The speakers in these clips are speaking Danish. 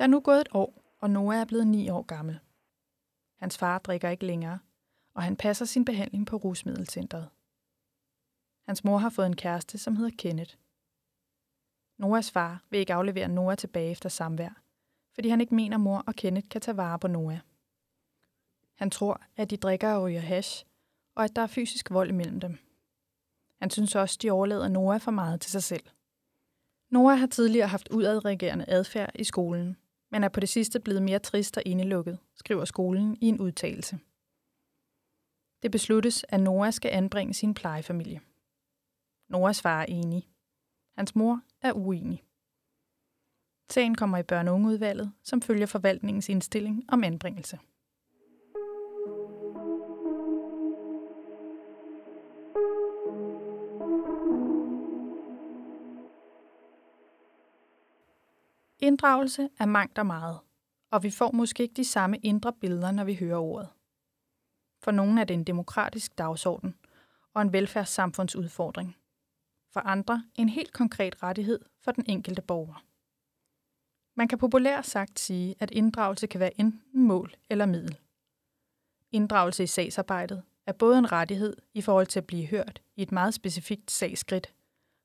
Der er nu gået et år, og Noah er blevet ni år gammel. Hans far drikker ikke længere, og han passer sin behandling på rusmiddelcentret. Hans mor har fået en kæreste, som hedder Kenneth. Noahs far vil ikke aflevere Noah tilbage efter samvær, fordi han ikke mener, mor og Kenneth kan tage vare på Noah. Han tror, at de drikker og ryger hash, og at der er fysisk vold imellem dem. Han synes også, de overlader Noah for meget til sig selv. Noah har tidligere haft udadreagerende adfærd i skolen, men er på det sidste blevet mere trist og indelukket, skriver skolen i en udtalelse. Det besluttes, at Noah skal anbringe sin plejefamilie. Noras far er enig. Hans mor er uenig. Sagen kommer i børne- og ungeudvalget, som følger forvaltningens indstilling om anbringelse. Inddragelse er mangt og meget, og vi får måske ikke de samme indre billeder, når vi hører ordet. For nogle er det en demokratisk dagsorden og en velfærdssamfundsudfordring. For andre en helt konkret rettighed for den enkelte borger. Man kan populært sagt sige, at inddragelse kan være enten mål eller middel. Inddragelse i sagsarbejdet er både en rettighed i forhold til at blive hørt i et meget specifikt sagsskridt,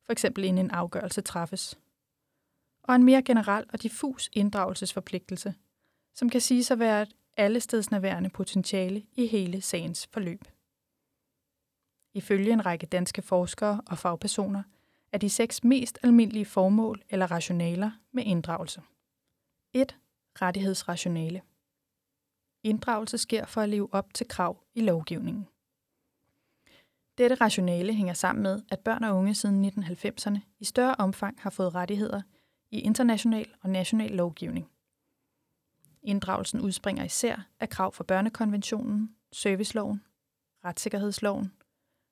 f.eks. inden en afgørelse træffes, og en mere generel og diffus inddragelsesforpligtelse, som kan siges at være et allestedsnærværende potentiale i hele sagens forløb. Ifølge en række danske forskere og fagpersoner er de seks mest almindelige formål eller rationaler med inddragelse. 1. Rettighedsrationale. Inddragelse sker for at leve op til krav i lovgivningen. Dette rationale hænger sammen med, at børn og unge siden 1990'erne i større omfang har fået rettigheder i international og national lovgivning. Inddragelsen udspringer især af krav for børnekonventionen, serviceloven, retssikkerhedsloven,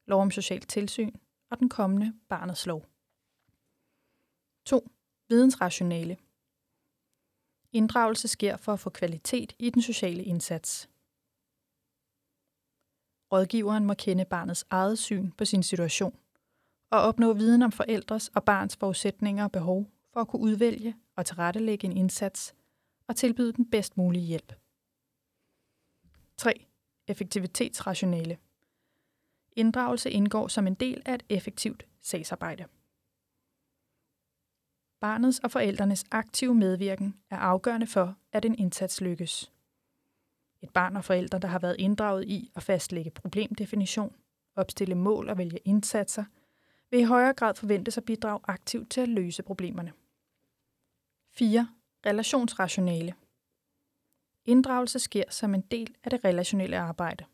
lov om socialt tilsyn og den kommende barnets lov. 2. Vidensrationale. Inddragelse sker for at få kvalitet i den sociale indsats. Rådgiveren må kende barnets eget syn på sin situation og opnå viden om forældres og barns forudsætninger og behov for at kunne udvælge og tilrettelægge en indsats og tilbyde den bedst mulige hjælp. 3. Effektivitetsrationale. Inddragelse indgår som en del af et effektivt sagsarbejde. Barnets og forældrenes aktive medvirken er afgørende for, at en indsats lykkes. Et barn og forældre, der har været inddraget i at fastlægge problemdefinition, opstille mål og vælge indsatser, vil i højere grad forventes at bidrage aktivt til at løse problemerne. 4. Relationsrationale. Inddragelse sker som en del af det relationelle arbejde.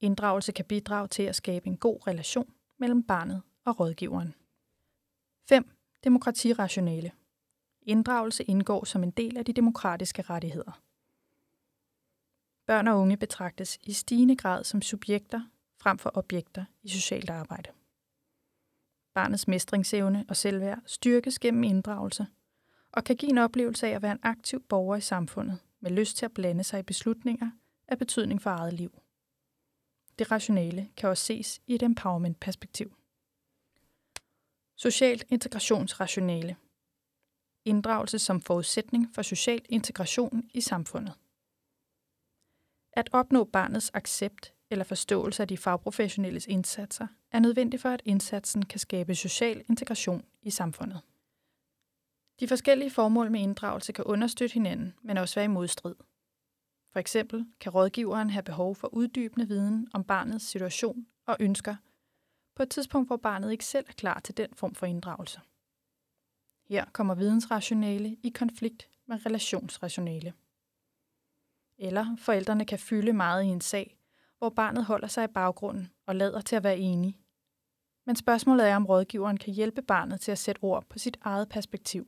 Inddragelse kan bidrage til at skabe en god relation mellem barnet og rådgiveren. 5. Demokratirationale. Inddragelse indgår som en del af de demokratiske rettigheder. Børn og unge betragtes i stigende grad som subjekter frem for objekter i socialt arbejde. Barnets mestringsevne og selvværd styrkes gennem inddragelse og kan give en oplevelse af at være en aktiv borger i samfundet med lyst til at blande sig i beslutninger af betydning for eget liv. Det rationale kan også ses i et empowerment-perspektiv. Socialt integrationsrationale. Inddragelse som forudsætning for social integration i samfundet. At opnå barnets accept eller forståelse af de fagprofessionelles indsatser er nødvendig for, at indsatsen kan skabe social integration i samfundet. De forskellige formål med inddragelse kan understøtte hinanden, men også være i modstrid. For eksempel kan rådgiveren have behov for uddybende viden om barnets situation og ønsker, på et tidspunkt, hvor barnet ikke selv er klar til den form for inddragelse. Her kommer vidensrationale i konflikt med relationsrationale. Eller forældrene kan fylde meget i en sag, hvor barnet holder sig i baggrunden og lader til at være enig. Men spørgsmålet er, om rådgiveren kan hjælpe barnet til at sætte ord på sit eget perspektiv.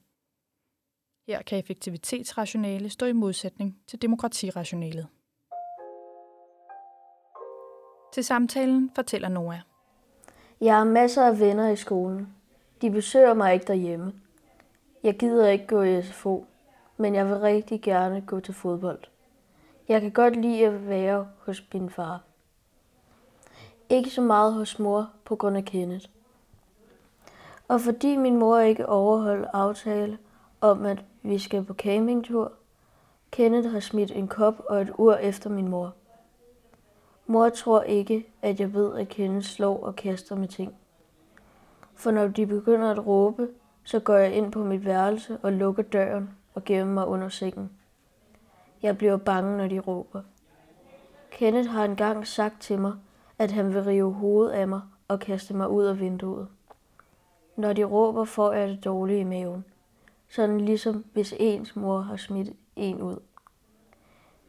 Her kan effektivitetsrationale stå i modsætning til demokratirationalet. Til samtalen fortæller Noah. Jeg har masser af venner i skolen. De besøger mig ikke derhjemme. Jeg gider ikke gå i SFO, men jeg vil rigtig gerne gå til fodbold. Jeg kan godt lide at være hos min far. Ikke så meget hos mor på grund af Kenneth. Og fordi min mor ikke overholdt aftale om, at Vi skal på campingtur. Kenneth har smidt en kop og et ur efter min mor. Mor tror ikke, at jeg ved, at Kenneth slår og kaster med ting. For når de begynder at råbe, så går jeg ind på mit værelse og lukker døren og gemmer mig under sengen. Jeg bliver bange, når de råber. Kenneth har engang sagt til mig, at han vil rive hovedet af mig og kaste mig ud af vinduet. Når de råber, får jeg det dårligt i maven. Sådan ligesom hvis ens mor har smidt en ud.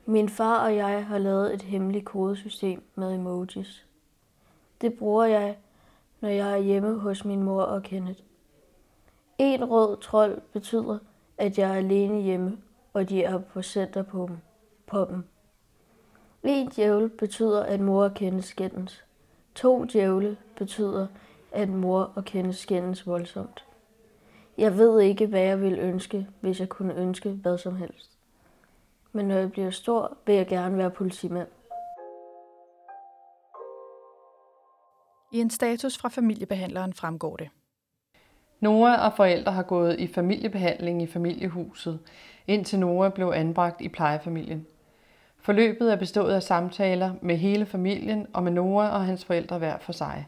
Min far og jeg har lavet et hemmeligt kodesystem med emojis. Det bruger jeg, når jeg er hjemme hos min mor og Kenneth. En rød trold betyder, at jeg er alene hjemme, og de er på center på dem. På dem. En djævel betyder, at mor og Kenneth skændes. To djævle betyder, at mor og kendes skændes voldsomt. Jeg ved ikke, hvad jeg vil ønske, hvis jeg kunne ønske hvad som helst. Men når jeg bliver stor, vil jeg gerne være politimand. I en status fra familiebehandleren fremgår det. Nora og forældre har gået i familiebehandling i familiehuset, indtil Nora blev anbragt i plejefamilien. Forløbet er bestået af samtaler med hele familien og med Nora og hans forældre hver for sig.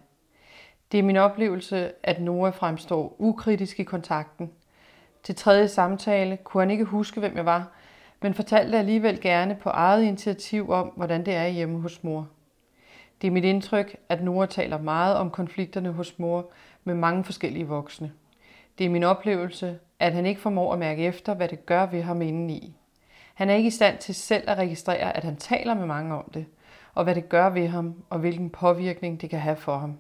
Det er min oplevelse, at Nora fremstår ukritisk i kontakten. Til tredje samtale kunne han ikke huske, hvem jeg var, men fortalte alligevel gerne på eget initiativ om, hvordan det er hjemme hos mor. Det er mit indtryk, at Nora taler meget om konflikterne hos mor med mange forskellige voksne. Det er min oplevelse, at han ikke formår at mærke efter, hvad det gør ved ham indeni. Han er ikke i stand til selv at registrere, at han taler med mange om det, og hvad det gør ved ham, og hvilken påvirkning det kan have for ham.